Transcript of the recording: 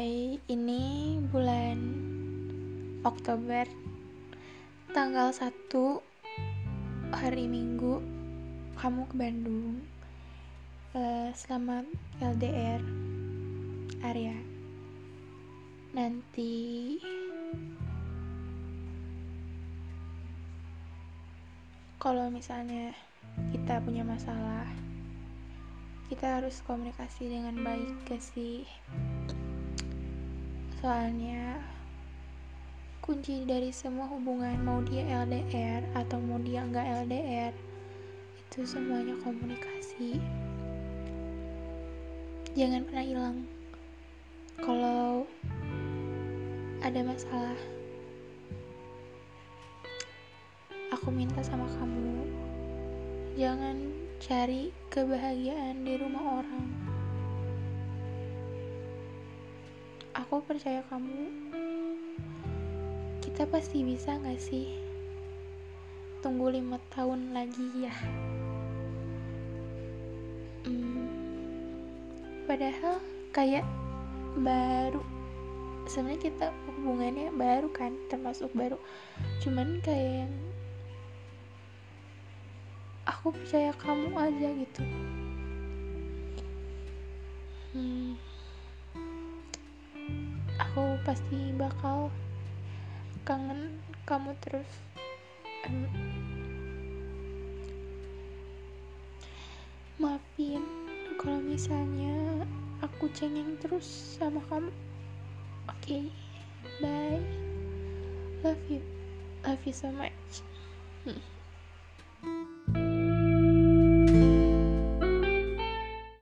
mulai ini bulan Oktober tanggal 1 hari Minggu kamu ke Bandung. Eh, uh, selama LDR Arya. Nanti kalau misalnya kita punya masalah kita harus komunikasi dengan baik gak sih soalnya kunci dari semua hubungan mau dia LDR atau mau dia nggak LDR itu semuanya komunikasi. Jangan pernah hilang. Kalau ada masalah aku minta sama kamu jangan cari kebahagiaan di rumah orang aku percaya kamu. Kita pasti bisa gak sih? Tunggu lima tahun lagi ya. Hmm, padahal kayak baru. Sebenarnya kita hubungannya baru kan termasuk baru. Cuman kayak yang aku percaya kamu aja gitu. Hmm, aku pasti bakal kangen kamu terus. Um, maafin kalau misalnya aku cengeng terus sama kamu. Oke okay, bye. Love you. Love you so much. Hmm.